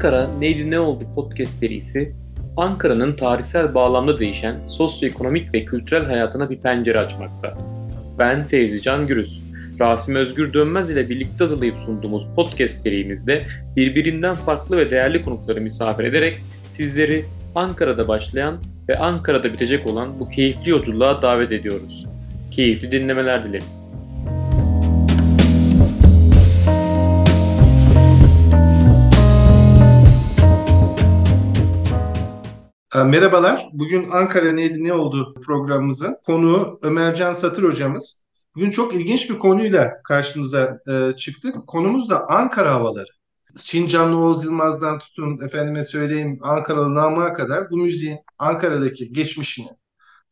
Ankara Neydi Ne Oldu podcast serisi, Ankara'nın tarihsel bağlamda değişen sosyoekonomik ve kültürel hayatına bir pencere açmakta. Ben Teyzi Can Gürüz. Rasim Özgür Dönmez ile birlikte hazırlayıp sunduğumuz podcast serimizde birbirinden farklı ve değerli konukları misafir ederek sizleri Ankara'da başlayan ve Ankara'da bitecek olan bu keyifli yolculuğa davet ediyoruz. Keyifli dinlemeler dileriz. Merhabalar. Bugün Ankara neydi ne oldu programımızın konuğu Ömercan Satır hocamız. Bugün çok ilginç bir konuyla karşınıza e, çıktık. Konumuz da Ankara havaları. Çincanlı Oğuz Yılmaz'dan tutun efendime söyleyeyim Ankaralı Namık'a kadar bu müziğin Ankara'daki geçmişini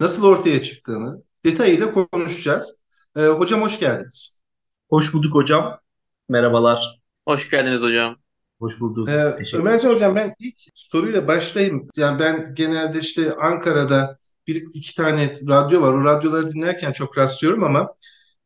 nasıl ortaya çıktığını detayıyla konuşacağız. E, hocam hoş geldiniz. Hoş bulduk hocam. Merhabalar. Hoş geldiniz hocam. Hoş bulduk. Ee, Ömercan Hocam ben ilk soruyla başlayayım. Yani ben genelde işte Ankara'da bir iki tane radyo var. O radyoları dinlerken çok rastlıyorum ama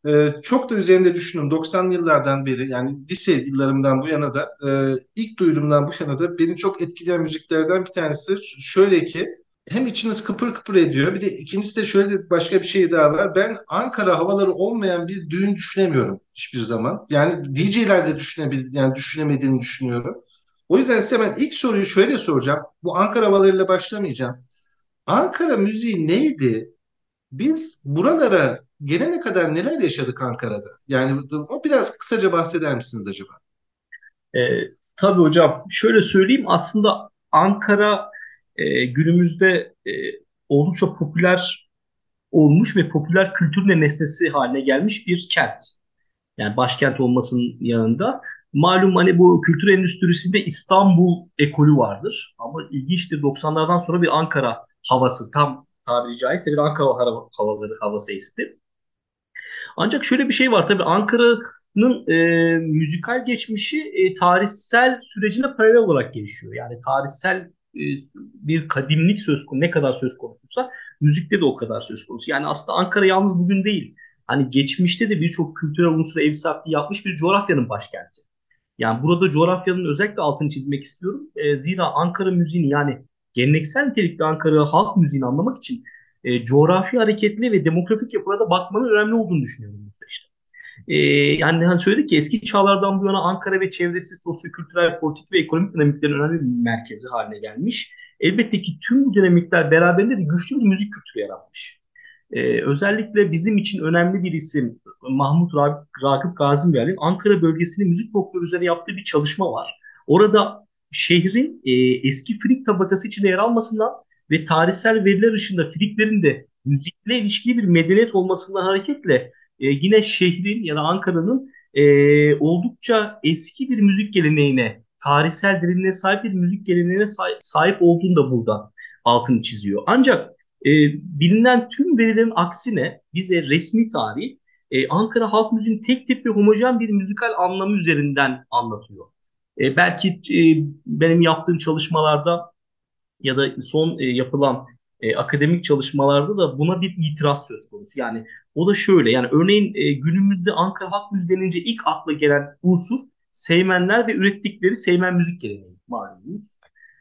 e, çok da üzerinde düşündüm. 90'lı yıllardan beri yani lise yıllarımdan bu yana da e, ilk duyduğumdan bu yana da beni çok etkileyen müziklerden bir tanesi. Şöyle ki hem içiniz kıpır kıpır ediyor. Bir de ikincisi de şöyle başka bir şey daha var. Ben Ankara havaları olmayan bir düğün düşünemiyorum hiçbir zaman. Yani DJ'ler de düşünebil yani düşünemediğini düşünüyorum. O yüzden size ben ilk soruyu şöyle soracağım. Bu Ankara havalarıyla başlamayacağım. Ankara müziği neydi? Biz buralara gelene kadar neler yaşadık Ankara'da? Yani o biraz kısaca bahseder misiniz acaba? E, tabii hocam. Şöyle söyleyeyim. Aslında Ankara e, günümüzde e, oldukça popüler olmuş ve popüler kültür nesnesi haline gelmiş bir kent. Yani başkent olmasının yanında. Malum hani bu kültür endüstrisinde İstanbul ekolü vardır. Ama ilginçtir 90'lardan sonra bir Ankara havası tam tabiri caizse bir Ankara havaları havası esti. Ancak şöyle bir şey var tabii Ankara'nın e, müzikal geçmişi e, tarihsel sürecine paralel olarak gelişiyor. Yani tarihsel bir kadimlik söz konusu ne kadar söz konusuysa müzikte de o kadar söz konusu. Yani aslında Ankara yalnız bugün değil. Hani geçmişte de birçok kültürel unsura ev sahipliği yapmış bir coğrafyanın başkenti. Yani burada coğrafyanın özellikle altını çizmek istiyorum. E, zira Ankara müziğini yani geleneksel nitelikli Ankara halk müziğini anlamak için e, coğrafi hareketli ve demografik yapılara da bakmanın önemli olduğunu düşünüyorum e, yani hani söyledik ki eski çağlardan bu yana Ankara ve çevresi sosyokültürel, politik ve ekonomik dinamiklerin önemli bir merkezi haline gelmiş. Elbette ki tüm bu dinamikler beraberinde de güçlü bir müzik kültürü yaratmış. Ee, özellikle bizim için önemli bir isim Mahmut Ragıp Gazimber'in Ankara bölgesinin müzik folkloru üzerine yaptığı bir çalışma var. Orada şehrin e, eski Frik tabakası içinde yer almasından ve tarihsel veriler ışığında Friklerin de müzikle ilişkili bir medeniyet olmasından hareketle e, yine şehrin ya da Ankara'nın e, oldukça eski bir müzik geleneğine, tarihsel derinliğe sahip bir müzik geleneğine sahip, olduğunu da burada altını çiziyor. Ancak e, bilinen tüm verilerin aksine bize resmi tarih e, Ankara halk müziğinin tek tip ve homojen bir müzikal anlamı üzerinden anlatıyor. E, belki e, benim yaptığım çalışmalarda ya da son e, yapılan e, akademik çalışmalarda da buna bir itiraz söz konusu. Yani o da şöyle yani örneğin e, günümüzde Ankara halk müziği denince ilk akla gelen unsur Seymenler ve ürettikleri Seymen müzik geleneği malumunuz.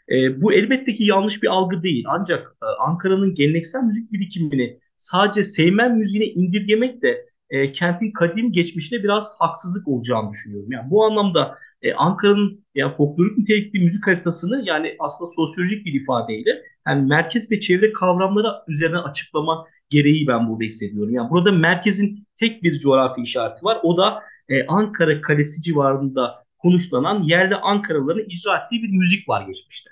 E, bu elbette ki yanlış bir algı değil. Ancak e, Ankara'nın geleneksel müzik birikimini sadece Seymen müziğine indirgemek de e, kentin kadim geçmişine biraz haksızlık olacağını düşünüyorum. Yani bu anlamda e, Ankara'nın yani folklorik nitelikli müzik haritasını yani aslında sosyolojik bir ifadeyle yani merkez ve çevre kavramları üzerine açıklama gereği ben burada hissediyorum. Yani burada merkezin tek bir coğrafi işareti var. O da e, Ankara Kalesi civarında konuşlanan yerli Ankaralıların icra ettiği bir müzik var geçmişte.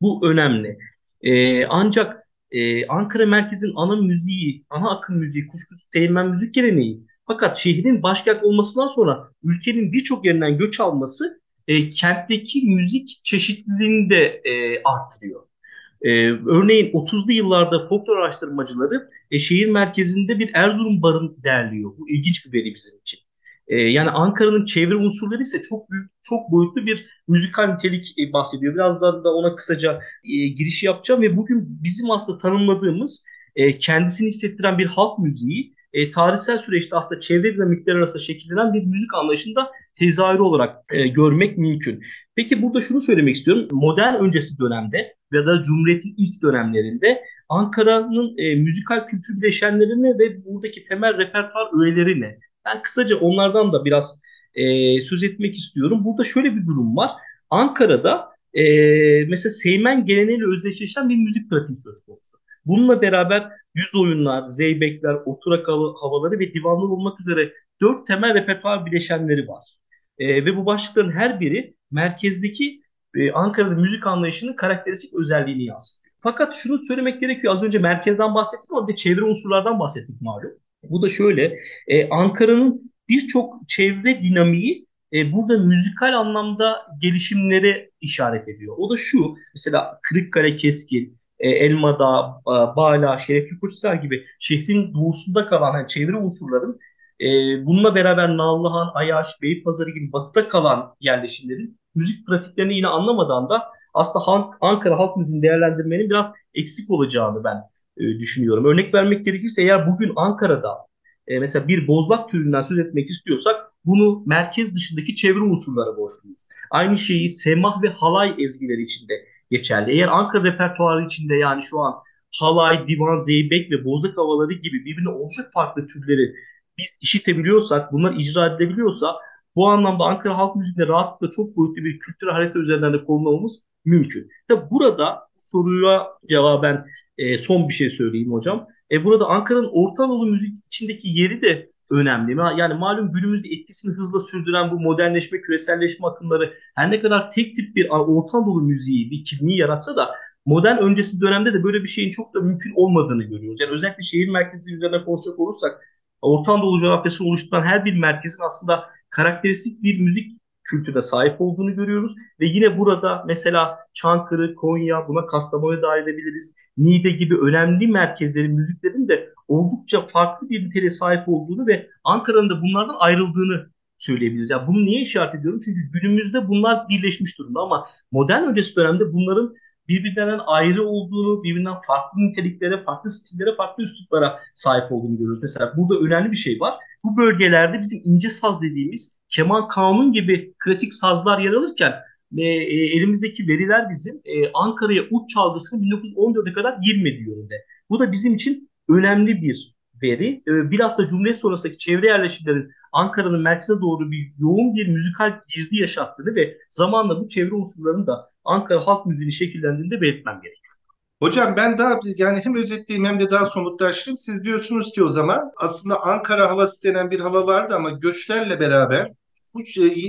Bu önemli. E, ancak e, Ankara merkezin ana müziği, ana akım müziği, kuşkusuz değirmen müzik geleneği fakat şehrin başkent olmasından sonra ülkenin birçok yerinden göç alması e, kentteki müzik çeşitliliğini de e, arttırıyor. Ee, örneğin 30'lu yıllarda folklor araştırmacıları e, şehir merkezinde bir Erzurum barın derliyor. Bu ilginç bir veri bizim için. E, yani Ankara'nın çevre unsurları ise çok büyük, çok boyutlu bir müzikal nitelik e, bahsediyor. Birazdan da ona kısaca e, giriş yapacağım ve bugün bizim aslında tanımladığımız e, kendisini hissettiren bir halk müziği e, tarihsel süreçte aslında çevre dinamikleri arasında şekillenen bir müzik anlayışında tezahürü olarak e, görmek mümkün. Peki burada şunu söylemek istiyorum. Modern öncesi dönemde ya da Cumhuriyet'in ilk dönemlerinde Ankara'nın e, müzikal kültür bileşenlerini ve buradaki temel repertuar öğelerini ben kısaca onlardan da biraz e, söz etmek istiyorum. Burada şöyle bir durum var. Ankara'da e, mesela Seymen geleneğiyle özdeşleşen bir müzik pratiği söz konusu. Bununla beraber yüz oyunlar, zeybekler, oturak havaları ve divanlar olmak üzere dört temel repertuar bileşenleri var. E, ve bu başlıkların her biri merkezdeki e, Ankara'da müzik anlayışının karakteristik özelliğini yansıtıyor. Fakat şunu söylemek gerekiyor. Az önce merkezden bahsettik ama bir de çevre unsurlardan bahsettik malum. Bu da şöyle. E, Ankara'nın birçok çevre dinamiği e, burada müzikal anlamda gelişimlere işaret ediyor. O da şu. Mesela Kırıkkale Keskin, e, Elmadağ, e, Bala, Şerefli Koçhisar gibi şehrin doğusunda kalan yani çevre unsurların e, bununla beraber Nallıhan, Ayaş, Beypazarı gibi batıda kalan yerleşimlerin müzik pratiklerini yine anlamadan da aslında Ankara halk müziğini değerlendirmenin biraz eksik olacağını ben e, düşünüyorum. Örnek vermek gerekirse eğer bugün Ankara'da e, mesela bir bozlak türünden söz etmek istiyorsak bunu merkez dışındaki çevre unsurlara borçluyuz. Aynı şeyi semah ve halay ezgileri içinde geçerli. Eğer Ankara repertuarı içinde yani şu an halay, divan, zeybek ve bozlak havaları gibi birbirine olacak farklı türleri biz işitebiliyorsak, bunlar icra edilebiliyorsa bu anlamda Ankara halk müziğinde rahatlıkla çok boyutlu bir kültürel harita üzerinden de kullanmamız mümkün. Tabi burada soruya cevaben e, son bir şey söyleyeyim hocam. E, burada Ankara'nın Orta Anadolu müzik içindeki yeri de önemli. Yani malum günümüzde etkisini hızla sürdüren bu modernleşme, küreselleşme akımları her ne kadar tek tip bir Orta Anadolu müziği, bir kimliği yaratsa da modern öncesi dönemde de böyle bir şeyin çok da mümkün olmadığını görüyoruz. Yani özellikle şehir merkezi üzerine konuşacak olursak Orta Anadolu coğrafyası oluşturan her bir merkezin aslında karakteristik bir müzik kültüre sahip olduğunu görüyoruz. Ve yine burada mesela Çankırı, Konya, buna Kastamonu'yu dahil edebiliriz. Niğde gibi önemli merkezlerin, müziklerin de oldukça farklı bir niteliğe sahip olduğunu ve Ankara'nın da bunlardan ayrıldığını söyleyebiliriz. Yani bunu niye işaret ediyorum? Çünkü günümüzde bunlar birleşmiş durumda ama modern öncesi dönemde bunların birbirinden ayrı olduğunu, birbirinden farklı niteliklere, farklı stillere, farklı üsluplara sahip olduğunu görüyoruz. Mesela burada önemli bir şey var. Bu bölgelerde bizim ince saz dediğimiz keman kanun gibi klasik sazlar yer alırken e, e, elimizdeki veriler bizim e, Ankara'ya uç çalgısının 1914'e kadar girmediği yönünde. Bu da bizim için önemli bir veri. E, bilhassa Cumhuriyet sonrasındaki çevre yerleşimlerin Ankara'nın merkeze doğru bir yoğun bir müzikal girdi yaşattığını ve zamanla bu çevre unsurlarının da Ankara halk müziğini şekillendirdiğini de belirtmem gerekiyor. Hocam ben daha yani hem özetleyeyim hem de daha somutlaştırayım. Siz diyorsunuz ki o zaman aslında Ankara havası denen bir hava vardı ama göçlerle beraber bu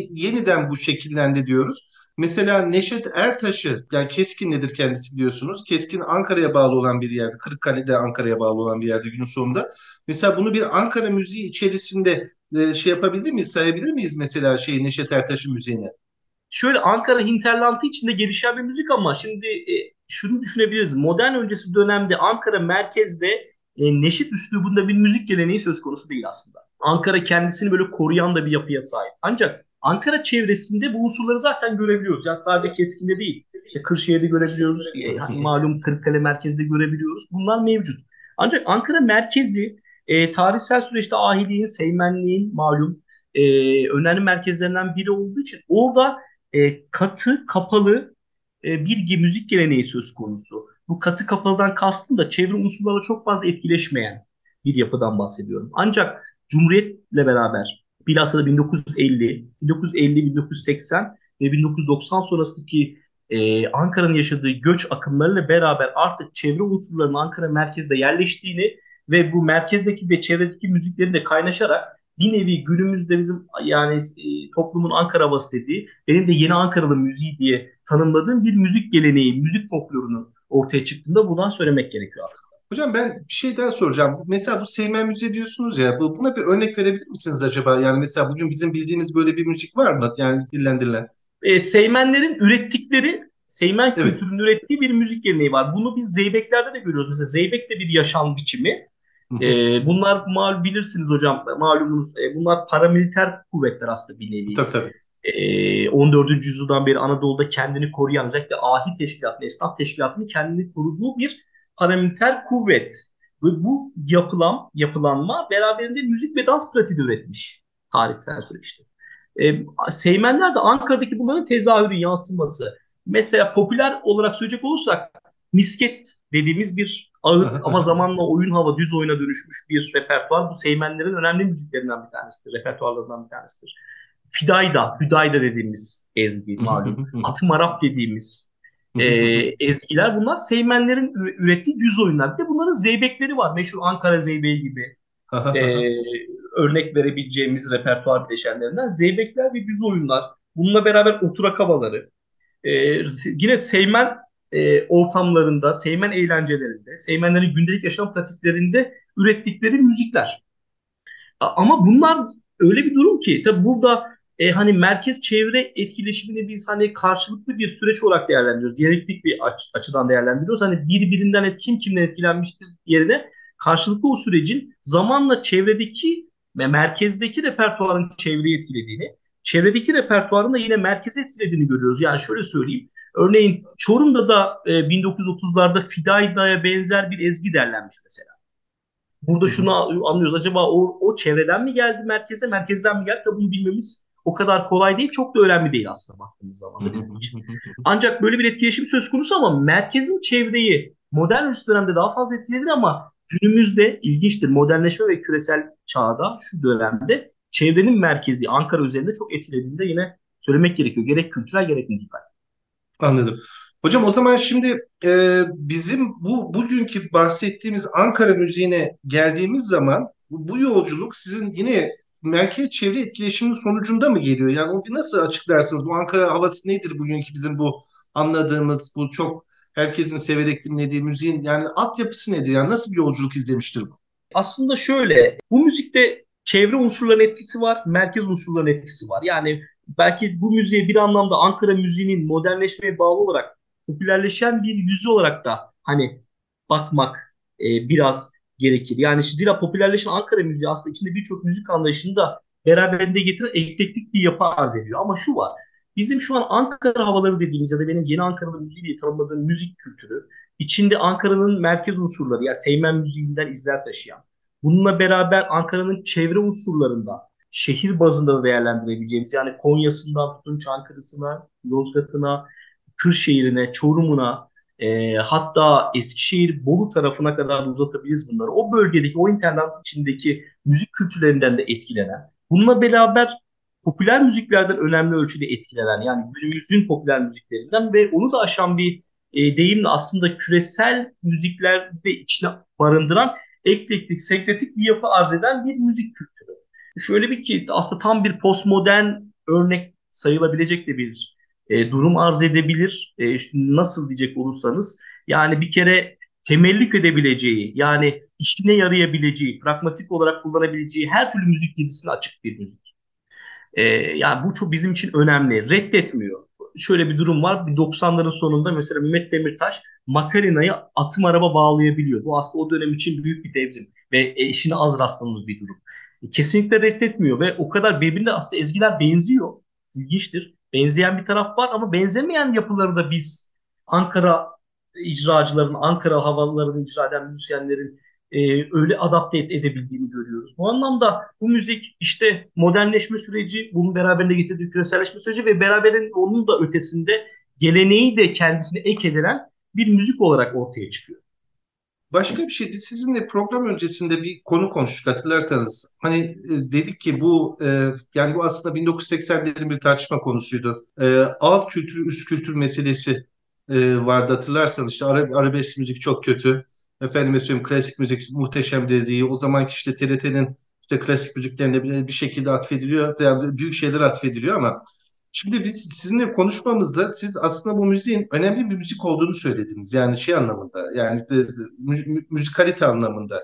yeniden bu şekillendi diyoruz. Mesela Neşet Ertaş'ı yani Keskin nedir kendisi biliyorsunuz. Keskin Ankara'ya bağlı olan bir yerde. Kırıkkale'de Ankara'ya bağlı olan bir yerde günün sonunda. Mesela bunu bir Ankara müziği içerisinde e, şey yapabilir miyiz, sayabilir miyiz mesela şey Neşet Ertaş'ın müziğini? Şöyle Ankara hinterlantı içinde gelişen bir müzik ama şimdi e, şunu düşünebiliriz. Modern öncesi dönemde Ankara merkezde e, neşit üslubunda bir müzik geleneği söz konusu değil aslında. Ankara kendisini böyle koruyan da bir yapıya sahip. Ancak Ankara çevresinde bu unsurları zaten görebiliyoruz. Yani sadece keskinde değil. İşte Kırşehir'de görebiliyoruz. E, malum Kırıkkale merkezde görebiliyoruz. Bunlar mevcut. Ancak Ankara merkezi e, tarihsel süreçte ahiliğin, seymenliğin malum e, önemli merkezlerinden biri olduğu için orada e, katı, kapalı e, bir müzik geleneği söz konusu. Bu katı kapalıdan kastım da çevre unsurlarla çok fazla etkileşmeyen bir yapıdan bahsediyorum. Ancak Cumhuriyet'le beraber bilhassa da 1950, 1950, 1980 ve 1990 sonrasındaki e, Ankara'nın yaşadığı göç akımlarıyla beraber artık çevre unsurlarının Ankara merkezde yerleştiğini ve bu merkezdeki ve çevredeki müziklerin de kaynaşarak bir nevi günümüzde bizim yani e, toplumun Ankara havası dediği, benim de yeni Ankaralı müziği diye tanımladığım bir müzik geleneği, müzik folklorunun ortaya çıktığında buradan söylemek gerekiyor aslında. Hocam ben bir şey daha soracağım. Mesela bu Seymen Müze diyorsunuz ya, buna bir örnek verebilir misiniz acaba? Yani mesela bugün bizim bildiğimiz böyle bir müzik var mı? Yani dillendirilen. E, Seymenlerin ürettikleri, Seymen evet. kültürünün ürettiği bir müzik geleneği var. Bunu biz Zeybekler'de de görüyoruz. Mesela Zeybek de bir yaşam biçimi. E, bunlar mal bilirsiniz hocam malumunuz e, bunlar paramiliter kuvvetler aslında bir nevi. Tabii tabii. E, 14. yüzyıldan beri Anadolu'da kendini koruyan özellikle ahi teşkilatın, esnaf teşkilatının kendini koruduğu bir paramiliter kuvvet. Ve bu yapılan, yapılanma beraberinde müzik ve dans pratiği üretmiş tarihsel süreçte. E, Seymenler de Ankara'daki bunların tezahürü, yansıması. Mesela popüler olarak söyleyecek olursak misket dediğimiz bir ağıt ama zamanla oyun hava düz oyuna dönüşmüş bir repertuar. Bu Seymenlerin önemli müziklerinden bir tanesidir, repertuarlarından bir tanesidir. Fidayda, Hüdayda dediğimiz ezgi malum. Atım Arap dediğimiz e, ezgiler bunlar Seymenlerin ürettiği düz oyunlar. Bir de bunların zeybekleri var. Meşhur Ankara Zeybeği gibi e, örnek verebileceğimiz repertuar bileşenlerinden. Zeybekler ve düz oyunlar. Bununla beraber oturak havaları. E, yine Seymen e, ortamlarında, Seymen eğlencelerinde, Seymenlerin gündelik yaşam pratiklerinde ürettikleri müzikler. Ama bunlar öyle bir durum ki tabi burada e, hani merkez çevre etkileşimini biz hani karşılıklı bir süreç olarak değerlendiriyoruz. Diyalektik bir aç, açıdan değerlendiriyoruz. Hani birbirinden kim kimden etkilenmiştir yerine karşılıklı o sürecin zamanla çevredeki ve merkezdeki repertuarın çevreyi etkilediğini, çevredeki repertuarın da yine merkezi etkilediğini görüyoruz. Yani şöyle söyleyeyim. Örneğin Çorum'da da e, 1930'larda Fidayda'ya benzer bir ezgi derlenmiş mesela. Burada şunu anlıyoruz. Acaba o, o çevreden mi geldi merkeze, merkezden mi geldi? Tabii bunu bilmemiz o kadar kolay değil. Çok da önemli değil aslında baktığımız zaman da bizim için. Ancak böyle bir etkileşim söz konusu ama merkezin çevreyi modern dönemde daha fazla etkiledi ama günümüzde ilginçtir. Modernleşme ve küresel çağda şu dönemde çevrenin merkezi Ankara üzerinde çok etkilediğini de yine söylemek gerekiyor. Gerek kültürel gerek müzikal. Anladım. Hocam o zaman şimdi e, bizim bu bugünkü bahsettiğimiz Ankara müziğine geldiğimiz zaman bu yolculuk sizin yine merkez çevre etkileşiminin sonucunda mı geliyor? Yani onu nasıl açıklarsınız? Bu Ankara havası nedir bugünkü bizim bu anladığımız bu çok herkesin severek dinlediği müziğin yani altyapısı nedir? Yani nasıl bir yolculuk izlemiştir bu? Aslında şöyle bu müzikte çevre unsurların etkisi var, merkez unsurların etkisi var. Yani belki bu müziğe bir anlamda Ankara müziğinin modernleşmeye bağlı olarak popülerleşen bir yüzü olarak da hani bakmak e, biraz gerekir. Yani zira popülerleşen Ankara müziği aslında içinde birçok müzik anlayışını da beraberinde getiren eklektik bir yapı arz ediyor. Ama şu var. Bizim şu an Ankara havaları dediğimiz ya da benim yeni Ankaralı müziği diye tanımladığım müzik kültürü içinde Ankara'nın merkez unsurları yani Seymen müziğinden izler taşıyan. Bununla beraber Ankara'nın çevre unsurlarında şehir bazında da değerlendirebileceğimiz yani Konya'sından tutun Çankırı'sına, Yozgat'ına, Kırşehir'ine, Çorum'una e, hatta Eskişehir, Bolu tarafına kadar uzatabiliriz bunları. O bölgedeki, o internet içindeki müzik kültürlerinden de etkilenen, bununla beraber popüler müziklerden önemli ölçüde etkilenen yani günümüzün popüler müziklerinden ve onu da aşan bir e, deyimle aslında küresel müziklerde içine barındıran eklektik, senkretik bir yapı arz eden bir müzik kültürü. Şöyle bir ki aslında tam bir postmodern örnek sayılabilecek de bir e, durum arz edebilir. E, işte nasıl diyecek olursanız yani bir kere temellik edebileceği yani işine yarayabileceği, pragmatik olarak kullanabileceği her türlü müzik dizisine açık bir müzik. E, yani bu çok bizim için önemli. Reddetmiyor. Şöyle bir durum var. Bir 90'ların sonunda mesela Mehmet Demirtaş Makarina'yı atım araba bağlayabiliyor. Bu aslında o dönem için büyük bir devrim ve eşine az rastladığımız bir durum. Kesinlikle reddetmiyor ve o kadar birbirine aslında ezgiler benziyor. İlginçtir benzeyen bir taraf var ama benzemeyen yapıları da biz Ankara icracıların, Ankara havalarını icra eden müzisyenlerin e, öyle adapte edebildiğini görüyoruz. Bu anlamda bu müzik işte modernleşme süreci, bunun beraberinde getirdiği küreselleşme süreci ve beraberinde onun da ötesinde geleneği de kendisine ek edilen bir müzik olarak ortaya çıkıyor. Başka bir şey, biz sizinle program öncesinde bir konu konuştuk hatırlarsanız. Hani e, dedik ki bu e, yani bu aslında 1980'lerin bir tartışma konusuydu. E, alt kültür, üst kültür meselesi vardı hatırlarsanız. İşte ara, arabesk müzik çok kötü. Efendim söyleyeyim klasik müzik muhteşem dediği. O zamanki işte TRT'nin işte klasik müziklerine bir, bir şekilde atfediliyor. Yani büyük şeyler atfediliyor ama Şimdi biz sizinle konuşmamızda siz aslında bu müziğin önemli bir müzik olduğunu söylediniz. Yani şey anlamında yani de, de, mü, müzikalite anlamında.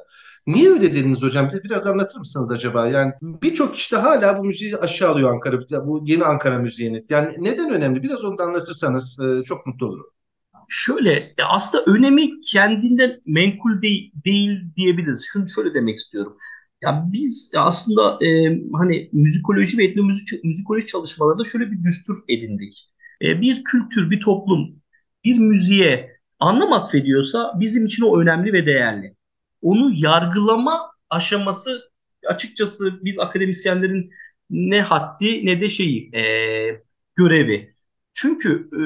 Niye öyle dediniz hocam? Bir biraz anlatır mısınız acaba? Yani birçok işte hala bu müziği aşağılıyor Ankara, bu yeni Ankara müziğini. Yani neden önemli? Biraz onu da anlatırsanız e, çok mutlu olurum. Şöyle aslında önemi kendinden menkul değil, değil diyebiliriz. Şunu şöyle demek istiyorum. Ya biz aslında e, hani müzikoloji ve etnomüzik müzikoloji çalışmalarında şöyle bir düstur edindik. E, bir kültür, bir toplum bir müziğe anlam atfediyorsa bizim için o önemli ve değerli. onu yargılama aşaması açıkçası biz akademisyenlerin ne haddi ne de şeyi e, görevi. Çünkü e,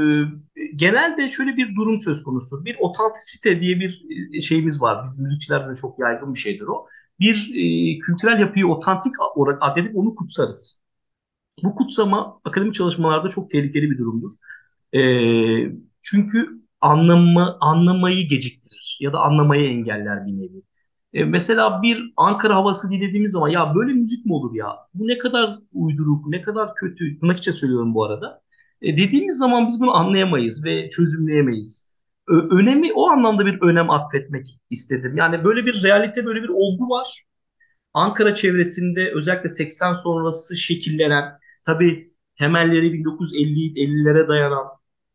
genelde şöyle bir durum söz konusu. Bir otantisite diye bir şeyimiz var. Biz müzikçilerde de çok yaygın bir şeydir o. Bir e, kültürel yapıyı otantik olarak adedip onu kutsarız. Bu kutsama akademik çalışmalarda çok tehlikeli bir durumdur. E, çünkü anlamı, anlamayı geciktirir ya da anlamayı engeller bir nevi. E, mesela bir Ankara havası dinlediğimiz zaman ya böyle müzik mi olur ya? Bu ne kadar uyduruk, ne kadar kötü. Tırnak için söylüyorum bu arada. E, dediğimiz zaman biz bunu anlayamayız ve çözümleyemeyiz. Önemi o anlamda bir önem atfetmek istedim. Yani böyle bir realite, böyle bir olgu var. Ankara çevresinde özellikle 80 sonrası şekillenen, tabii temelleri 1950'lere dayanan,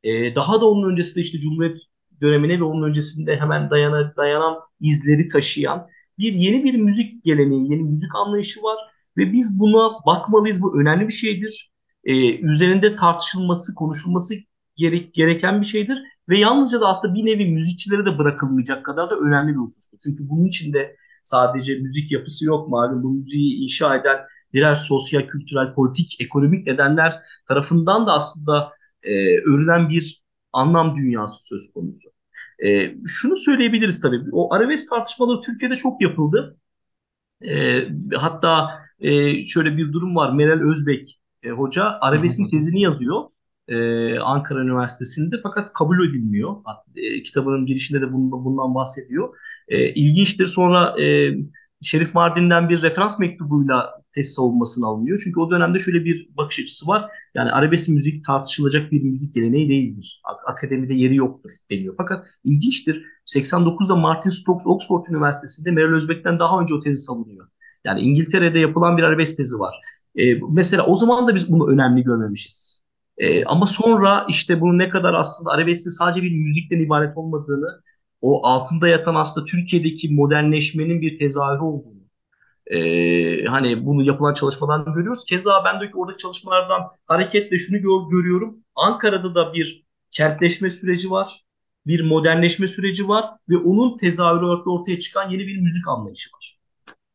e, daha da onun öncesinde işte Cumhuriyet dönemine ve onun öncesinde hemen dayanan, dayanan izleri taşıyan bir yeni bir müzik geleneği, yeni müzik anlayışı var ve biz buna bakmalıyız. Bu önemli bir şeydir. Ee, üzerinde tartışılması, konuşulması gerek, gereken bir şeydir ve yalnızca da aslında bir nevi müzikçilere de bırakılmayacak kadar da önemli bir husustur. Çünkü bunun içinde sadece müzik yapısı yok malum bu müziği inşa eden birer sosyal, kültürel, politik, ekonomik nedenler tarafından da aslında e, örülen bir anlam dünyası söz konusu. E, şunu söyleyebiliriz tabii. O arabesk tartışmaları Türkiye'de çok yapıldı. E, hatta e, şöyle bir durum var. Meral Özbek e, hoca arabeskin tezini yazıyor. E, Ankara Üniversitesi'nde fakat kabul edilmiyor. E, kitabının girişinde de bundan, bahsediyor. E, ilginçtir. Sonra e, Şerif Mardin'den bir referans mektubuyla test savunmasını alınıyor. Çünkü o dönemde şöyle bir bakış açısı var. Yani arabesk müzik tartışılacak bir müzik geleneği değildir. Akademide yeri yoktur deniyor. Fakat ilginçtir. 89'da Martin Stokes Oxford Üniversitesi'nde Meral Özbek'ten daha önce o tezi savunuyor. Yani İngiltere'de yapılan bir arabesk tezi var. Ee, mesela o zaman da biz bunu önemli görmemişiz. Ee, ama sonra işte bunu ne kadar aslında arabeskin sadece bir müzikten ibaret olmadığını, o altında yatan aslında Türkiye'deki modernleşmenin bir tezahürü olduğunu, ee, hani bunu yapılan çalışmalardan görüyoruz. Keza ben de oradaki çalışmalardan hareketle şunu gör, görüyorum. Ankara'da da bir kentleşme süreci var. Bir modernleşme süreci var ve onun tezahürü ortaya çıkan yeni bir müzik anlayışı var.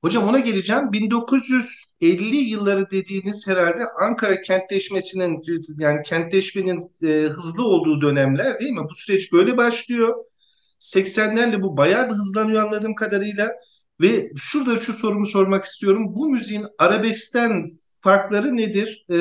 Hocam ona geleceğim. 1950 yılları dediğiniz herhalde Ankara kentleşmesinin yani kentleşmenin e, hızlı olduğu dönemler değil mi? Bu süreç böyle başlıyor. 80'lerle bu bayağı bir hızlanıyor anladığım kadarıyla. Ve şurada şu sorumu sormak istiyorum. Bu müziğin arabeskten farkları nedir? E,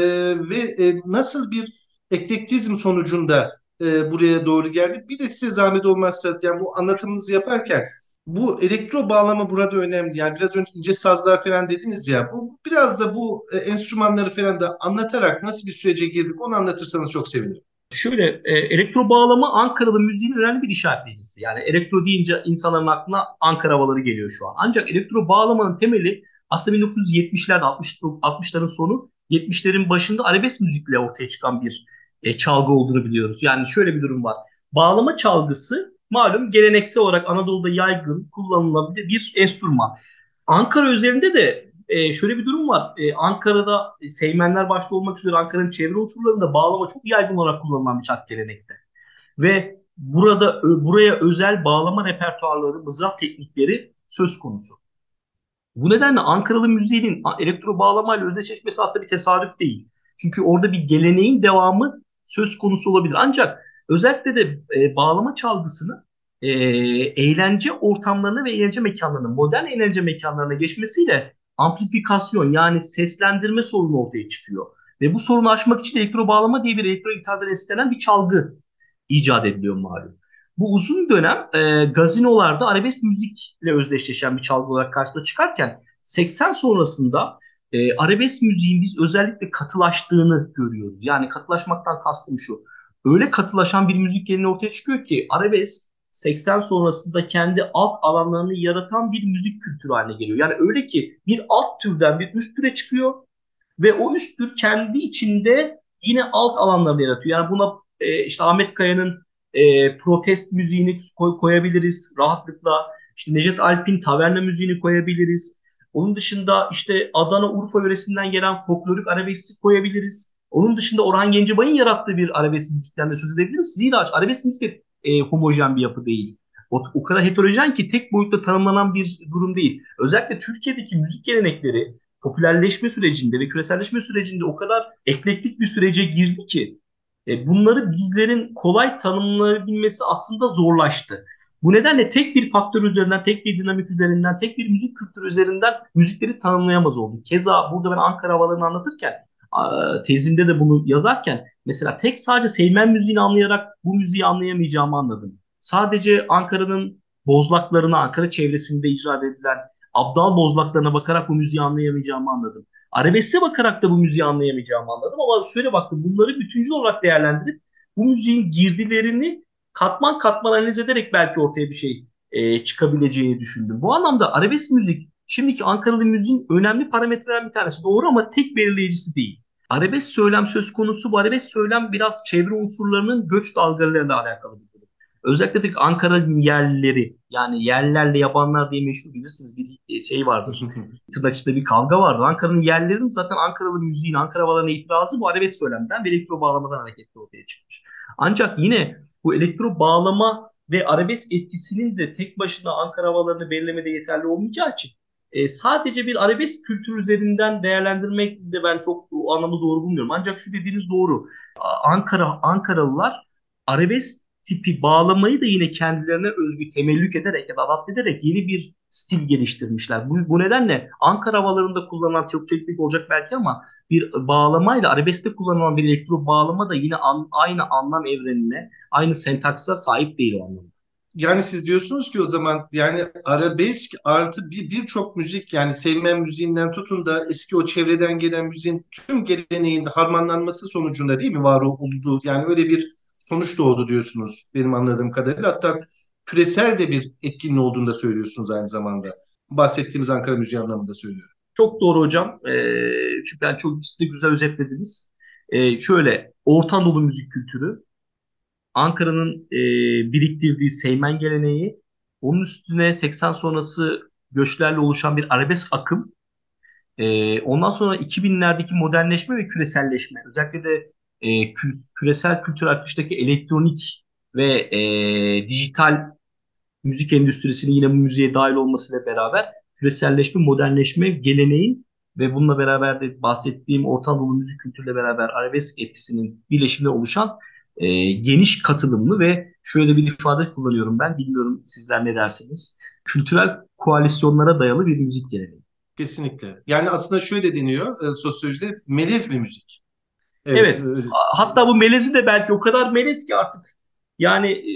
ve e, nasıl bir eklektizm sonucunda e, buraya doğru geldi? Bir de size zahmet olmazsa yani bu anlatımınızı yaparken bu elektro bağlama burada önemli. Yani biraz önce ince sazlar falan dediniz ya. Bu biraz da bu e, enstrümanları falan da anlatarak nasıl bir sürece girdik onu anlatırsanız çok sevinirim. Şöyle e, elektro bağlama Ankaralı müziğin önemli bir işaretleyicisi. Yani elektro deyince insanların aklına Ankara havaları geliyor şu an. Ancak elektro bağlamanın temeli aslında 1970'lerde 60, 60'ların sonu 70'lerin başında arabesk müzikle ortaya çıkan bir e, çalgı olduğunu biliyoruz. Yani şöyle bir durum var. Bağlama çalgısı malum geleneksel olarak Anadolu'da yaygın kullanılabilir bir enstrüman. Ankara üzerinde de e, şöyle bir durum var. E, Ankara'da e, Seymenler başta olmak üzere Ankara'nın çevre unsurlarında bağlama çok yaygın olarak kullanılan bir çat gelenekte. Ve burada ö, buraya özel bağlama repertuarları, mızrap teknikleri söz konusu. Bu nedenle Ankaralı müziğinin elektro bağlamayla özdeşleşmesi aslında bir tesadüf değil. Çünkü orada bir geleneğin devamı söz konusu olabilir. Ancak özellikle de e, bağlama çalgısını e, eğlence ortamlarına ve eğlence mekanlarına, modern eğlence mekanlarına geçmesiyle amplifikasyon yani seslendirme sorunu ortaya çıkıyor. Ve bu sorunu aşmak için elektro bağlama diye bir elektro gitardan esinlenen bir çalgı icat ediliyor malum. Bu uzun dönem e, gazinolarda arabesk müzikle özdeşleşen bir çalgı olarak karşımıza çıkarken 80 sonrasında e, arabesk müziğin biz özellikle katılaştığını görüyoruz. Yani katılaşmaktan kastım şu. Öyle katılaşan bir müzik geleneği ortaya çıkıyor ki arabesk 80 sonrasında kendi alt alanlarını yaratan bir müzik kültürü haline geliyor. Yani öyle ki bir alt türden bir üst türe çıkıyor ve o üst tür kendi içinde yine alt alanlarını yaratıyor. Yani buna e, işte Ahmet Kaya'nın e, protest müziğini koy, koyabiliriz rahatlıkla. İşte Necdet Alp'in taverna müziğini koyabiliriz. Onun dışında işte Adana, Urfa yöresinden gelen folklorik arabeski koyabiliriz. Onun dışında Orhan Gencebay'ın yarattığı bir arabesk müzikten de söz edebiliriz. Zira arabesk müzik e, homojen bir yapı değil. O, o kadar heterojen ki tek boyutta tanımlanan bir durum değil. Özellikle Türkiye'deki müzik gelenekleri popülerleşme sürecinde ve küreselleşme sürecinde o kadar eklektik bir sürece girdi ki e, bunları bizlerin kolay tanımlayabilmesi aslında zorlaştı. Bu nedenle tek bir faktör üzerinden, tek bir dinamik üzerinden, tek bir müzik kültürü üzerinden müzikleri tanımlayamaz olduk. Keza burada ben Ankara havalarını anlatırken, tezimde de bunu yazarken mesela tek sadece Seymen müziğini anlayarak bu müziği anlayamayacağımı anladım. Sadece Ankara'nın bozlaklarına, Ankara çevresinde icra edilen abdal bozlaklarına bakarak bu müziği anlayamayacağımı anladım. Arabesk'e bakarak da bu müziği anlayamayacağımı anladım ama şöyle baktım bunları bütüncül olarak değerlendirip bu müziğin girdilerini katman katman analiz ederek belki ortaya bir şey e, çıkabileceğini düşündüm. Bu anlamda arabesk müzik şimdiki Ankaralı müziğin önemli parametrelerinden bir tanesi. Doğru ama tek belirleyicisi değil. Arabesk söylem söz konusu bu arabesk söylem biraz çevre unsurlarının göç dalgalarıyla alakalı bir durum. Özellikle de Ankara'nın yerlileri yani yerlerle yabanlar diye meşhur bilirsiniz bir şey vardır. Tırnak içinde bir kavga vardı. Ankara'nın yerlerinin zaten Ankaralı müziğin, Ankara havalarına itirazı bu arabesk söylemden ve elektro bağlamadan hareketle ortaya çıkmış. Ancak yine bu elektro bağlama ve arabesk etkisinin de tek başına Ankara havalarını belirlemede yeterli olmayacağı için e, sadece bir arabesk kültür üzerinden değerlendirmek de ben çok o anlamda doğru bulmuyorum. Ancak şu dediğiniz doğru. Ankara Ankaralılar arabesk tipi bağlamayı da yine kendilerine özgü temellük ederek ya da adapte ederek yeni bir stil geliştirmişler. Bu, bu nedenle Ankara havalarında kullanılan çok teknik olacak belki ama bir bağlamayla arabeskte kullanılan bir elektro bağlama da yine an, aynı anlam evrenine, aynı sentaksa sahip değil o anlamda. Yani siz diyorsunuz ki o zaman yani arabesk artı bir birçok müzik yani sevmen müziğinden tutun da eski o çevreden gelen müziğin tüm geleneğinde harmanlanması sonucunda değil mi var olduğu yani öyle bir sonuç doğdu diyorsunuz benim anladığım kadarıyla. Hatta küresel de bir etkinliği olduğunu da söylüyorsunuz aynı zamanda. Bahsettiğimiz Ankara müziği anlamında söylüyorum. Çok doğru hocam. E, çünkü ben çok siz de güzel özetlediniz. E, şöyle Orta Anadolu müzik kültürü, Ankara'nın e, biriktirdiği Seymen geleneği, onun üstüne 80 sonrası göçlerle oluşan bir arabesk akım, e, ondan sonra 2000'lerdeki modernleşme ve küreselleşme, özellikle de e, kü küresel kültür akıştaki elektronik ve e, dijital müzik endüstrisinin yine bu müziğe dahil olmasıyla beraber küreselleşme, modernleşme, geleneğin ve bununla beraber de bahsettiğim Orta Anadolu müzik kültürüyle beraber arabesk etkisinin birleşiminde oluşan e, geniş katılımlı ve şöyle bir ifade kullanıyorum ben, bilmiyorum sizler ne dersiniz, kültürel koalisyonlara dayalı bir müzik geleneği. Kesinlikle. Yani aslında şöyle deniyor e, sosyolojide melez bir müzik. Evet. evet. Öyle. Hatta bu melezi de belki o kadar melez ki artık yani e,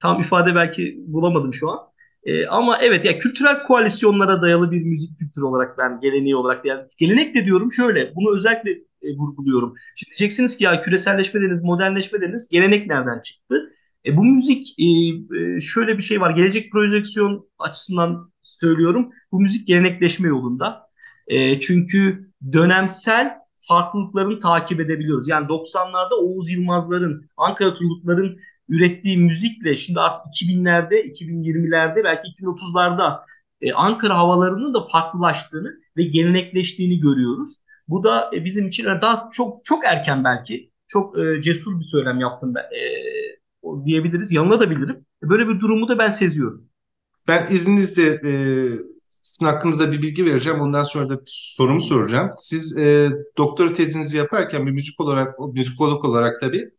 tam ifade belki bulamadım şu an. E, ama evet ya kültürel koalisyonlara dayalı bir müzik kültürü olarak ben geleneği olarak yani gelenek de diyorum şöyle bunu özellikle e, vurguluyorum. Şimdi diyeceksiniz ki ya küreselleşme dediniz, modernleşme dediniz. Gelenek nereden çıktı? E, bu müzik e, e, şöyle bir şey var. Gelecek projeksiyon açısından söylüyorum. Bu müzik gelenekleşme yolunda. E, çünkü dönemsel farklılıklarını takip edebiliyoruz. Yani 90'larda Oğuz Yılmazların, Ankara Turgutların ürettiği müzikle şimdi artık 2000'lerde, 2020'lerde belki 2030'larda e, Ankara havalarının da farklılaştığını ve gelenekleştiğini görüyoruz. Bu da e, bizim için daha çok çok erken belki çok e, cesur bir söylem yaptım ben e, diyebiliriz. Yanılabilirim. Böyle bir durumu da ben seziyorum. Ben izninizle e, sizin hakkınızda bir bilgi vereceğim. Ondan sonra da sorumu soracağım. Siz e, doktora tezinizi yaparken bir müzik olarak, müzikolog olarak tabii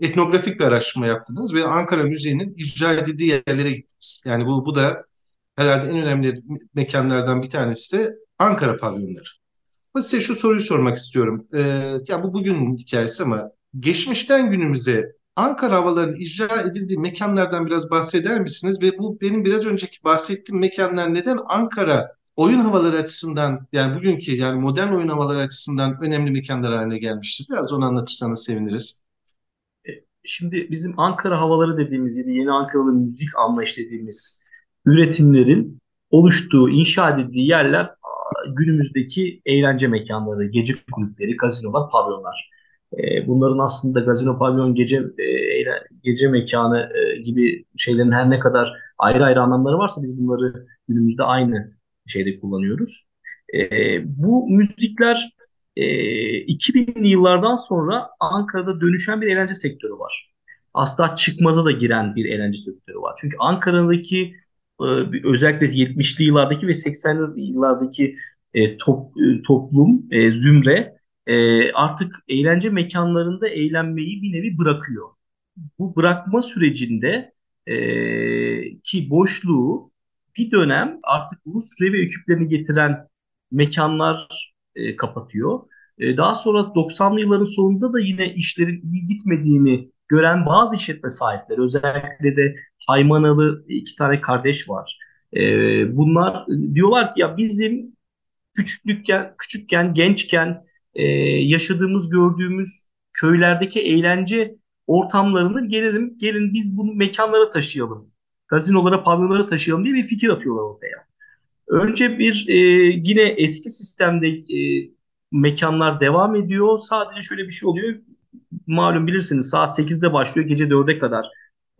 etnografik bir araştırma yaptınız ve Ankara Müziği'nin icra edildiği yerlere gittiniz. Yani bu, bu da herhalde en önemli mekanlardan bir tanesi de Ankara pavyonları. Ben size şu soruyu sormak istiyorum. Ee, ya bu bugünün hikayesi ama geçmişten günümüze Ankara havalarının icra edildiği mekanlardan biraz bahseder misiniz? Ve bu benim biraz önceki bahsettiğim mekanlar neden Ankara oyun havaları açısından yani bugünkü yani modern oyun havaları açısından önemli mekanlar haline gelmiştir? Biraz onu anlatırsanız seviniriz. E, şimdi bizim Ankara havaları dediğimiz ya yeni Ankaralı müzik anlayış dediğimiz üretimlerin oluştuğu, inşa edildiği yerler günümüzdeki eğlence mekanları, gece kulüpleri, gazinolar, pavyonlar. E, bunların aslında gazino, pavyon, gece e, gece mekanı e, gibi şeylerin her ne kadar ayrı ayrı anlamları varsa biz bunları günümüzde aynı şeyde kullanıyoruz. Bu müzikler e, 2000'li yıllardan sonra Ankara'da dönüşen bir eğlence sektörü var. aslında çıkmaza da giren bir eğlence sektörü var. Çünkü Ankara'daki özellikle 70'li yıllardaki ve 80'li yıllardaki e, top, e, toplum, e, zümre e, artık eğlence mekanlarında eğlenmeyi bir nevi bırakıyor. Bu bırakma sürecinde e, ki boşluğu bir dönem artık Rus reve ekiplerini getiren mekanlar e, kapatıyor. E, daha sonra 90'lı yılların sonunda da yine işlerin iyi gitmediğini gören bazı işletme sahipleri özellikle de Haymanalı iki tane kardeş var. E, bunlar diyorlar ki ya bizim küçüklükken, küçükken, gençken e, yaşadığımız, gördüğümüz köylerdeki eğlence ortamlarını gelelim, gelin biz bunu mekanlara taşıyalım. Gazinolara, pavyonlara taşıyalım diye bir fikir atıyorlar ortaya. Önce bir e, yine eski sistemde e, mekanlar devam ediyor. Sadece şöyle bir şey oluyor. Malum bilirsiniz saat 8'de başlıyor gece 4'e kadar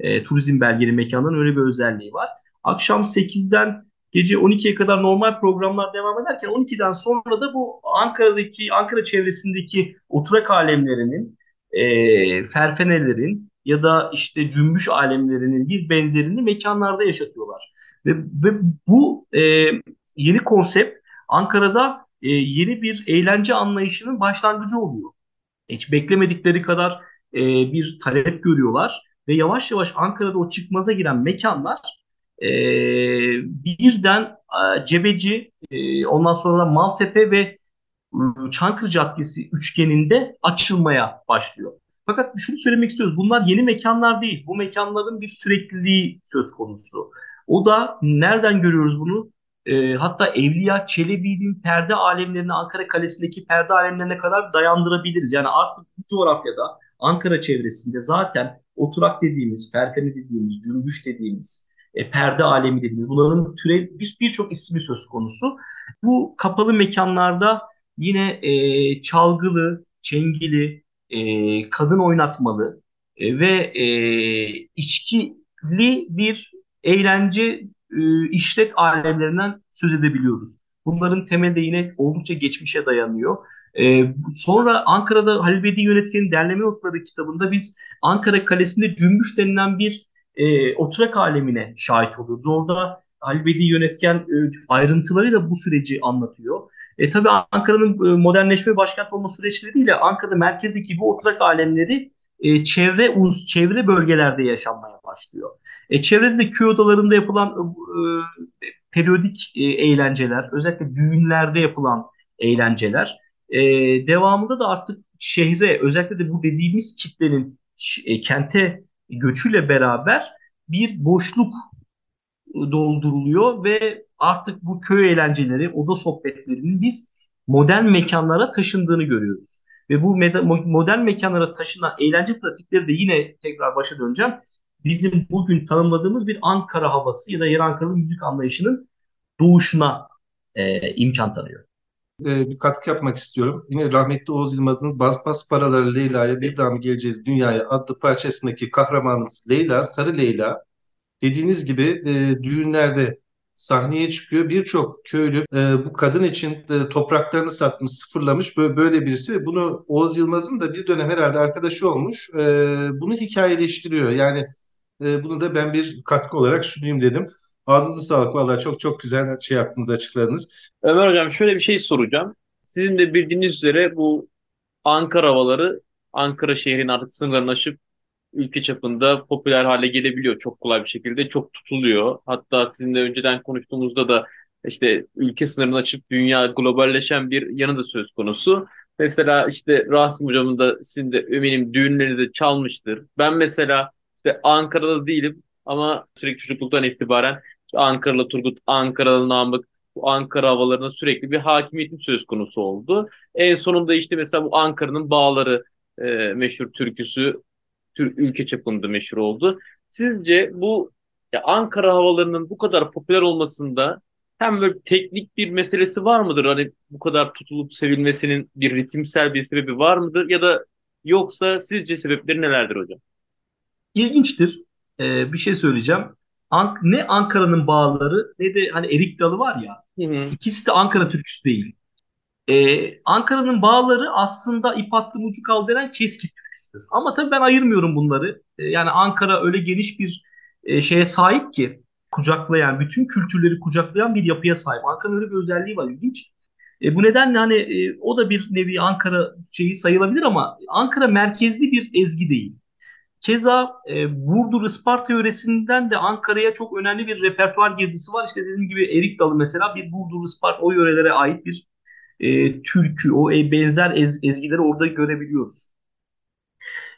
e, turizm belgeli mekanların öyle bir özelliği var. Akşam 8'den gece 12'ye kadar normal programlar devam ederken 12'den sonra da bu Ankara'daki Ankara çevresindeki oturak alemlerinin e, ferfenelerin ya da işte cümbüş alemlerinin bir benzerini mekanlarda yaşatıyorlar. Ve, ve bu e, yeni konsept Ankara'da e, yeni bir eğlence anlayışının başlangıcı oluyor. Hiç beklemedikleri kadar e, bir talep görüyorlar ve yavaş yavaş Ankara'da o çıkmaza giren mekanlar e, birden e, Cebeci, e, ondan sonra Maltepe ve e, Çankırı Caddesi üçgeninde açılmaya başlıyor. Fakat şunu söylemek istiyoruz. Bunlar yeni mekanlar değil. Bu mekanların bir sürekliliği söz konusu. O da nereden görüyoruz bunu? E, hatta Evliya Çelebi'nin perde alemlerini Ankara Kalesi'ndeki perde alemlerine kadar dayandırabiliriz. Yani artık bu coğrafyada Ankara çevresinde zaten oturak dediğimiz, fertene dediğimiz, cümbüş dediğimiz, e, perde alemi dediğimiz bunların türe birçok bir ismi söz konusu. Bu kapalı mekanlarda yine e, çalgılı, çengili, e, kadın oynatmalı e, ve e, içkili bir eğlence e, işlet alemlerinden söz edebiliyoruz. Bunların temelde yine oldukça geçmişe dayanıyor. E, sonra Ankara'da Halil Bedi Yönetken'in derleme notları kitabında biz Ankara Kalesi'nde cümbüş denilen bir e, oturak alemine şahit oluyoruz. Orada Halil Bedi Yönetken e, ayrıntılarıyla bu süreci anlatıyor. E, tabii Ankara'nın e, modernleşme başkent olma süreçleriyle Ankara'da merkezdeki bu oturak alemleri e, çevre uz, çevre bölgelerde yaşanmaya başlıyor. E, çevrede de köy odalarında yapılan e, periyodik e, eğlenceler, özellikle düğünlerde yapılan eğlenceler, e, devamında da artık şehre, özellikle de bu dediğimiz kitlenin e, kente göçüyle beraber bir boşluk dolduruluyor ve artık bu köy eğlenceleri, oda sohbetlerinin biz modern mekanlara taşındığını görüyoruz. Ve bu modern mekanlara taşınan eğlence pratikleri de yine tekrar başa döneceğim. Bizim bugün tanımladığımız bir Ankara havası ya da yer Ankaralı müzik anlayışının doğuşuna e, imkan tanıyor. Ee, bir katkı yapmak istiyorum. Yine rahmetli Oğuz Yılmaz'ın Baz Baz Paraları Leyla'ya Bir Daha Mı Geleceğiz Dünyaya adlı parçasındaki kahramanımız Leyla, Sarı Leyla dediğiniz gibi e, düğünlerde sahneye çıkıyor. Birçok köylü e, bu kadın için e, topraklarını satmış, sıfırlamış böyle, böyle birisi. Bunu Oğuz Yılmaz'ın da bir dönem herhalde arkadaşı olmuş. E, bunu hikayeleştiriyor. Yani e, bunu da ben bir katkı olarak sunayım dedim. Ağzınıza sağlık. Vallahi çok çok güzel şey yaptınız, açıkladınız. Ömer Hocam şöyle bir şey soracağım. Sizin de bildiğiniz üzere bu Ankara havaları Ankara şehrin artık sınırlarını aşıp ülke çapında popüler hale gelebiliyor çok kolay bir şekilde. Çok tutuluyor. Hatta sizinle önceden konuştuğumuzda da işte ülke sınırını açıp dünya globalleşen bir yanı da söz konusu. Mesela işte Rasim hocamın da sizin de eminim düğünleri çalmıştır. Ben mesela işte Ankara'da değilim ama sürekli çocukluktan itibaren işte Ankaralı Turgut, Ankaralı Namık, bu Ankara havalarına sürekli bir hakimiyetin söz konusu oldu. En sonunda işte mesela bu Ankara'nın bağları e, meşhur türküsü Türk ülke çapında meşhur oldu. Sizce bu ya Ankara havalarının bu kadar popüler olmasında hem böyle teknik bir meselesi var mıdır? Hani bu kadar tutulup sevilmesinin bir ritimsel bir sebebi var mıdır? Ya da yoksa sizce sebepleri nelerdir hocam? İlginçtir. Ee, bir şey söyleyeceğim. Ank ne Ankara'nın bağları ne de hani Erik Dalı var ya. Hı hı. İkisi de Ankara türküsü değil. Ee, Ankara'nın bağları aslında ip attığım ucu kaldıran Keski türküsü. kültür. Ama tabii ben ayırmıyorum bunları. E, yani Ankara öyle geniş bir e, şeye sahip ki kucaklayan, bütün kültürleri kucaklayan bir yapıya sahip. Ankara'nın öyle bir özelliği var ilginç. E, bu nedenle hani e, o da bir nevi Ankara şeyi sayılabilir ama Ankara merkezli bir ezgi değil. Keza e, Burdur Isparta yöresinden de Ankara'ya çok önemli bir repertuar girdisi var. İşte dediğim gibi Erik Dalı mesela bir Burdur Isparta o yörelere ait bir e, türkü, o e, benzer ez, ezgileri orada görebiliyoruz.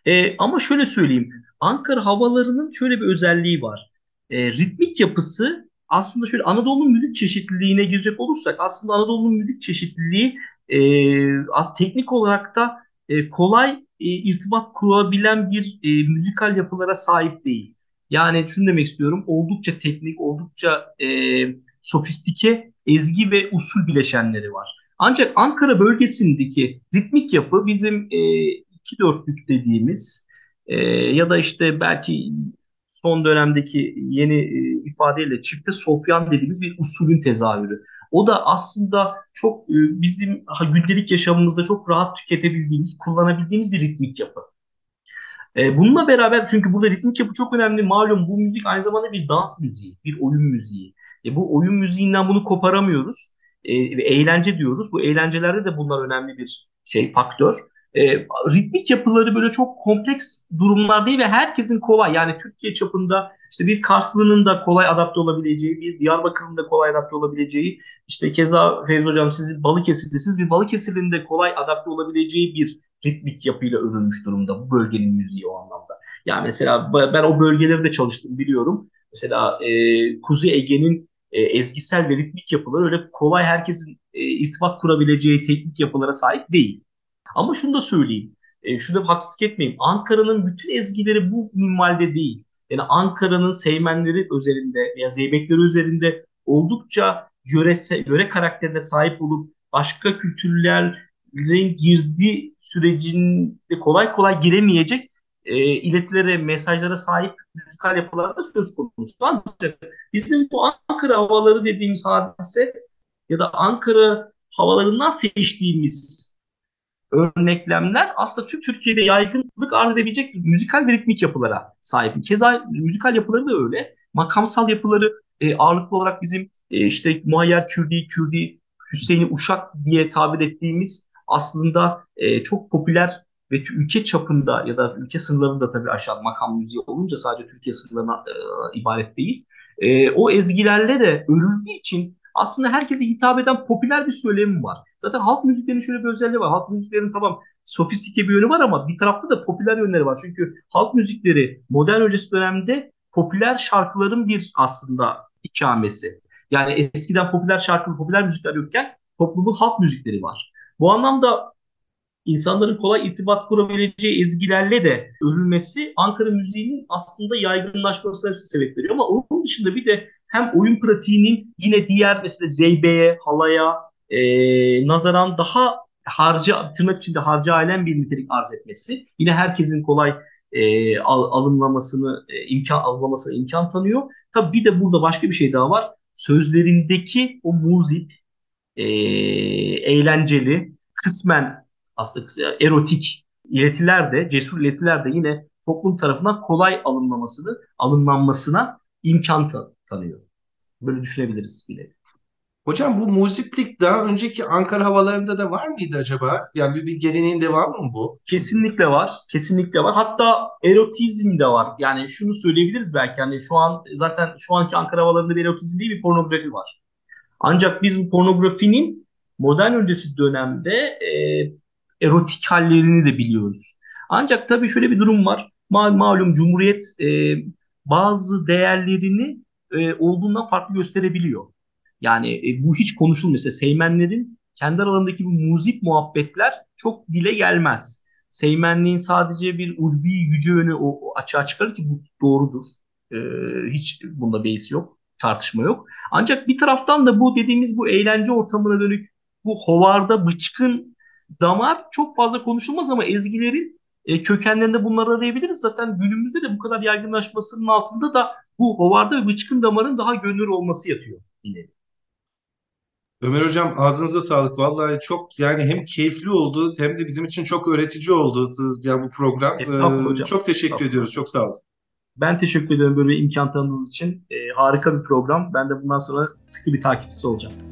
E, ama şöyle söyleyeyim, Ankara havalarının şöyle bir özelliği var. E, ritmik yapısı aslında şöyle Anadolu'nun müzik çeşitliliğine girecek olursak aslında Anadolu'nun müzik çeşitliliği e, az teknik olarak da e, kolay e, irtibat kurabilen bir e, müzikal yapılara sahip değil. Yani şunu demek istiyorum oldukça teknik, oldukça e, sofistike ezgi ve usul bileşenleri var. Ancak Ankara bölgesindeki ritmik yapı bizim e, iki dörtlük dediğimiz e, ya da işte belki son dönemdeki yeni e, ifadeyle çifte sofyan dediğimiz bir usulün tezahürü. O da aslında çok e, bizim gündelik yaşamımızda çok rahat tüketebildiğimiz, kullanabildiğimiz bir ritmik yapı. E, bununla beraber çünkü burada ritmik yapı çok önemli. Malum bu müzik aynı zamanda bir dans müziği, bir oyun müziği. E, bu oyun müziğinden bunu koparamıyoruz. E, eğlence diyoruz. Bu eğlencelerde de bunlar önemli bir şey, faktör e, ritmik yapıları böyle çok kompleks durumlar değil ve herkesin kolay yani Türkiye çapında işte bir Karslı'nın da kolay adapte olabileceği, bir Diyarbakır'ın da kolay adapte olabileceği, işte keza Fevzi Hocam siz Balıkesir'desiniz, bir Balıkesir'in de kolay adapte olabileceği bir ritmik yapıyla örülmüş durumda bu bölgenin müziği o anlamda. Yani mesela ben o bölgelerde çalıştım biliyorum. Mesela e, Kuzey Ege'nin e, ezgisel ve ritmik yapıları öyle kolay herkesin e, irtibat kurabileceği teknik yapılara sahip değil. Ama şunu da söyleyeyim. E, şurada haksızlık etmeyeyim. Ankara'nın bütün ezgileri bu minvalde değil. Yani Ankara'nın seymenleri üzerinde veya zeybekleri üzerinde oldukça yörese, yöre karakterine sahip olup başka kültürlerin girdiği sürecinde kolay kolay giremeyecek e, iletilere, mesajlara sahip müzikal yapılar da söz konusu. Ancak bizim bu Ankara havaları dediğimiz hadise ya da Ankara havalarından seçtiğimiz örneklemler aslında tüm Türkiye'de yaygınlık arz edebilecek müzikal ve ritmik yapılara sahip. Keza müzikal yapıları da öyle. Makamsal yapıları e, ağırlıklı olarak bizim e, işte Muayyer Kürdi, Kürdi, Hüseyin'i Uşak diye tabir ettiğimiz aslında e, çok popüler ve ülke çapında ya da ülke sınırlarında tabii aşağı makam müziği olunca sadece Türkiye sınırlarına e, ibaret değil. E, o ezgilerle de örüldüğü için aslında herkese hitap eden popüler bir söylemi var. Zaten halk müziklerinin şöyle bir özelliği var. Halk müziklerinin tamam sofistike bir yönü var ama bir tarafta da popüler yönleri var. Çünkü halk müzikleri modern öncesi dönemde popüler şarkıların bir aslında ikamesi. Yani eskiden popüler şarkı, popüler müzikler yokken topluluğun halk müzikleri var. Bu anlamda insanların kolay irtibat kurabileceği ezgilerle de örülmesi Ankara müziğinin aslında yaygınlaşmasına sebep veriyor. Ama onun dışında bir de hem oyun pratiğinin yine diğer mesela zeybeye, halaya e, nazaran daha harca tırnak içinde harca ailen bir nitelik arz etmesi. Yine herkesin kolay e, al, alımlamasını, e, imkan alınmasına imkan tanıyor. Tabii bir de burada başka bir şey daha var. Sözlerindeki o muzip, e, eğlenceli, kısmen aslında erotik iletiler de, cesur iletiler de yine toplum tarafından kolay alınmamasını, alınlanmasına imkan tanıyor. Böyle düşünebiliriz bile. Hocam bu muziplik daha önceki Ankara havalarında da var mıydı acaba? Yani bir, bir geleneğin devamı mı bu? Kesinlikle var. Kesinlikle var. Hatta erotizm de var. Yani şunu söyleyebiliriz belki hani şu an zaten şu anki Ankara havalarında bir erotizm değil bir pornografi var. Ancak biz bu pornografinin modern öncesi dönemde e, erotik hallerini de biliyoruz. Ancak tabii şöyle bir durum var. Mal, malum Cumhuriyet e, bazı değerlerini e, olduğundan farklı gösterebiliyor. Yani e, bu hiç konuşulmuyor. Mesela Seymenlerin kendi aralarındaki bu muzip muhabbetler çok dile gelmez. Seymenliğin sadece bir ulvi yüce yönü o, o açığa çıkarır ki bu doğrudur. E, hiç bunda beis yok, tartışma yok. Ancak bir taraftan da bu dediğimiz bu eğlence ortamına dönük bu hovarda bıçkın damar çok fazla konuşulmaz ama ezgilerin e, kökenlerinde bunları arayabiliriz. Zaten günümüzde de bu kadar yaygınlaşmasının altında da bu hovarda ve bıçkın damarın daha gönül olması yatıyor yine. Ömer Hocam ağzınıza sağlık. Vallahi çok yani hem keyifli oldu hem de bizim için çok öğretici oldu ya bu program. Hocam. Çok teşekkür ediyoruz. Çok sağ olun. Ben teşekkür ederim böyle bir imkan tanıdığınız için. Ee, harika bir program. Ben de bundan sonra sıkı bir takipçisi olacağım.